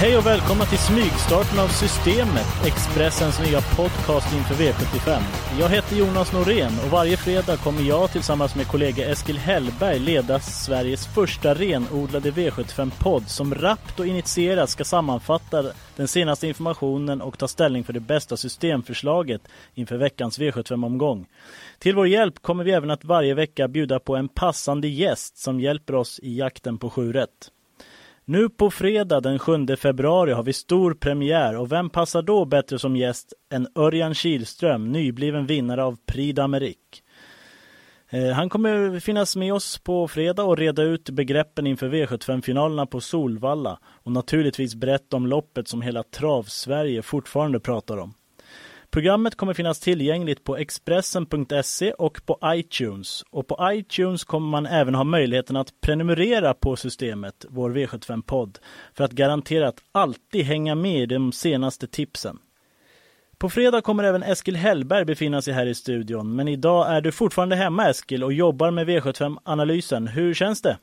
Hej och välkomna till smygstarten av Systemet, Expressens nya podcast inför V75. Jag heter Jonas Norén och varje fredag kommer jag tillsammans med kollega Eskil Hellberg leda Sveriges första renodlade V75-podd som rappt och initierat ska sammanfatta den senaste informationen och ta ställning för det bästa systemförslaget inför veckans V75-omgång. Till vår hjälp kommer vi även att varje vecka bjuda på en passande gäst som hjälper oss i jakten på sju rätt. Nu på fredag den 7 februari har vi stor premiär och vem passar då bättre som gäst än Örjan Kihlström, nybliven vinnare av Prix d'Amérique. Eh, han kommer finnas med oss på fredag och reda ut begreppen inför V75-finalerna på Solvalla och naturligtvis berätta om loppet som hela Trav-Sverige fortfarande pratar om. Programmet kommer finnas tillgängligt på Expressen.se och på iTunes. Och på iTunes kommer man även ha möjligheten att prenumerera på systemet, vår V75-podd, för att garantera att alltid hänga med i de senaste tipsen. På fredag kommer även Eskil Hellberg befinna sig här i studion, men idag är du fortfarande hemma Eskil och jobbar med V75-analysen. Hur känns det?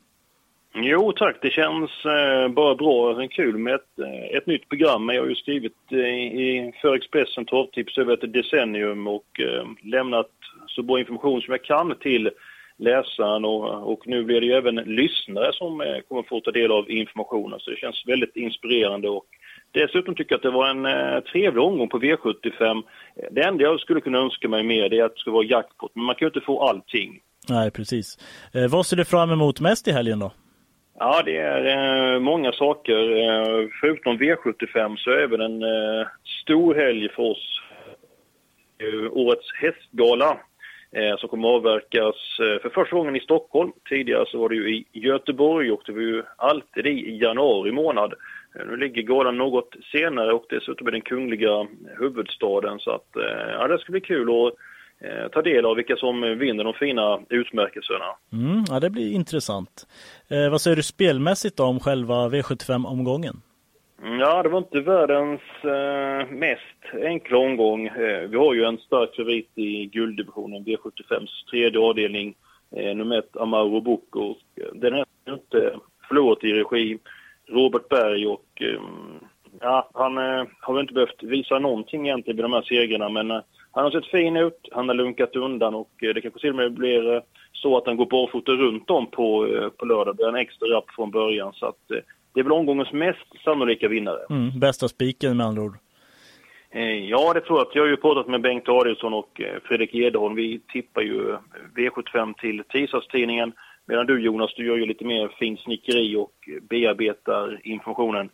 Jo tack, det känns eh, bara bra. Det är kul med ett, eh, ett nytt program. Jag har ju skrivit eh, i, för Expressen torvtips över ett decennium och eh, lämnat så bra information som jag kan till läsaren och, och nu blir det ju även lyssnare som eh, kommer få ta del av informationen. Så det känns väldigt inspirerande och dessutom tycker jag att det var en eh, trevlig omgång på V75. Eh, det enda jag skulle kunna önska mig mer är att det ska vara jackpot, men man kan ju inte få allting. Nej, precis. Eh, vad ser du fram emot mest i helgen då? Ja, det är eh, många saker. Eh, förutom V75 så är även en eh, stor helg för oss. Årets hästgala eh, som kommer att avverkas eh, för första gången i Stockholm. Tidigare så var det ju i Göteborg och det var ju alltid i januari månad. Eh, nu ligger galan något senare och dessutom i den kungliga huvudstaden så att ja, det ska bli kul Och Eh, ta del av vilka som vinner de fina utmärkelserna. Mm, ja, det blir intressant. Eh, vad säger du spelmässigt om själva V75-omgången? Mm, ja, det var inte världens eh, mest enkla omgång. Eh, vi har ju en stark favorit i gulddivisionen, V75s tredje avdelning, eh, nummer ett Amaro Bocco. Den är inte förlorat i regi. Robert Berg och eh, ja, han har väl inte behövt visa någonting egentligen vid de här segrarna, men han har sett fin ut, han har lunkat undan och eh, det kanske till och med blir eh, så att han går barfota runt om på, eh, på lördag. Det blir en extra rapp från början så att det är väl omgångens mest sannolika vinnare. Mm, bästa spiken med andra ord. Ja, det tror jag. Jag har ju pratat med Bengt Adielsson och Fredrik Edholm. Vi tippar ju V75 till tisdagstidningen. Medan du Jonas, du gör ju lite mer finsnickeri och bearbetar informationen.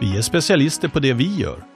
Vi är specialister på det vi gör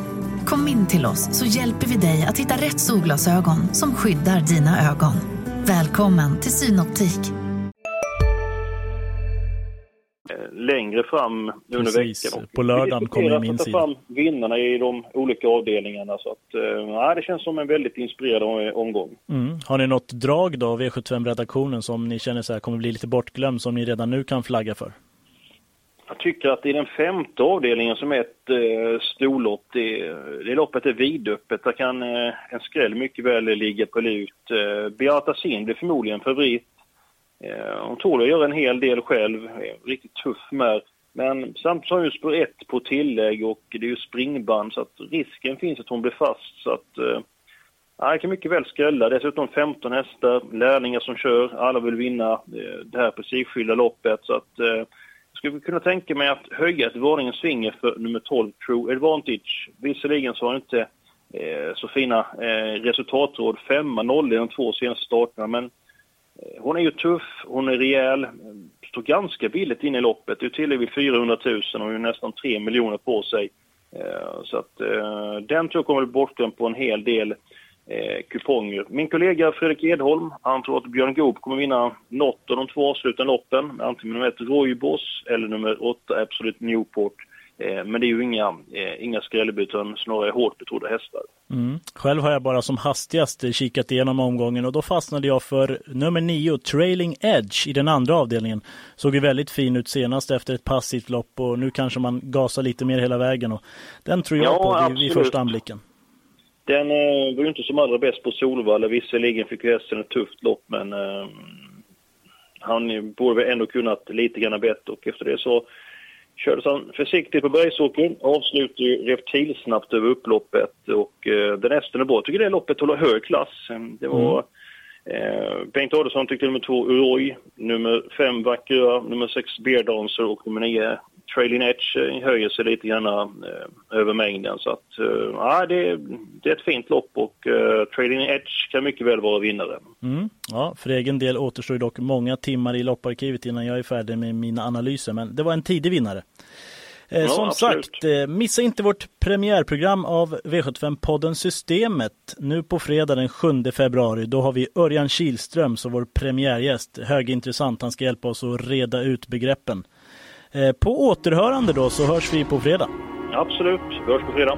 Kom in till oss så hjälper vi dig att hitta rätt solglasögon som skyddar dina ögon. Välkommen till Synoptik. Längre fram under Precis. veckan. På lördagen kommer min sida. fram vinnarna i de olika avdelningarna. Så att, äh, det känns som en väldigt inspirerande omgång. Mm. Har ni något drag då, V75-redaktionen, som ni känner så här kommer bli lite bortglömd, som ni redan nu kan flagga för? Jag tycker att i den femte avdelningen som är ett eh, storlopp, det, det loppet är vidöppet. Där kan eh, en skräll mycket väl ligga på lut. Eh, Beata Sin blir förmodligen favorit. Eh, hon tål att göra en hel del själv. Riktigt tuff med. Men samtidigt har hon ju spår 1 på tillägg och det är ju springband så att risken finns att hon blir fast. Så att, eh, det kan mycket väl skrälla. Dessutom 15 hästar, lärlingar som kör, alla vill vinna eh, det här prestigefyllda loppet. Så att, eh, skulle kunna tänka mig att höja ett varningens finger för nummer 12, True Advantage. Visserligen så har han inte eh, så fina eh, resultatråd, femma, noll i de två senaste starterna, men eh, hon är ju tuff, hon är rejäl, står ganska billigt in i loppet. Det är till vid 400 000 och har nästan 3 miljoner på sig. Eh, så att eh, den tror jag kommer bli bortglömd på en hel del eh, kuponger. Min kollega Fredrik Edholm, han tror att Björn Goop kommer vinna något av de två avslutande loppen. Antingen nummer ett Roybos eller nummer åtta Absolut Newport. Eh, men det är ju inga, eh, inga skrällbyten, snarare hårt betrodda hästar. Mm. Själv har jag bara som hastigast kikat igenom omgången och då fastnade jag för nummer nio, Trailing Edge i den andra avdelningen. Såg ju väldigt fin ut senast efter ett passivt lopp och nu kanske man gasar lite mer hela vägen. Och den tror jag ja, på vid, vid första anblicken. Den eh, var ju inte som allra bäst på Solvalla. Visserligen fick hästen ett tufft lopp men eh, han borde väl ändå kunnat lite grann bättre och efter det så kördes han försiktigt på Bergsåker, avslutade ju reptilsnabbt över upploppet och eh, den hästen är bra. Jag tycker det loppet håller hög klass. Det var mm. eh, Bengt Adelsson tyckte nummer två Uroy, nummer fem Vackra, nummer sex Bear Dancer och nummer nio Trailing Edge eh, höjer sig lite grann eh, över mängden. Så att, eh, ja, det, det, är ett fint lopp och eh, Trailing Edge kan mycket väl vara vinnare. Mm. Ja, för egen del återstår dock många timmar i lopparkivet innan jag är färdig med mina analyser. Men det var en tidig vinnare. Ja, som absolut. sagt, missa inte vårt premiärprogram av V75-podden Systemet nu på fredag den 7 februari. Då har vi Örjan Kihlström som vår premiärgäst. Högintressant, han ska hjälpa oss att reda ut begreppen. Eh, på återhörande då så hörs vi på fredag. Absolut, vi hörs på fredag.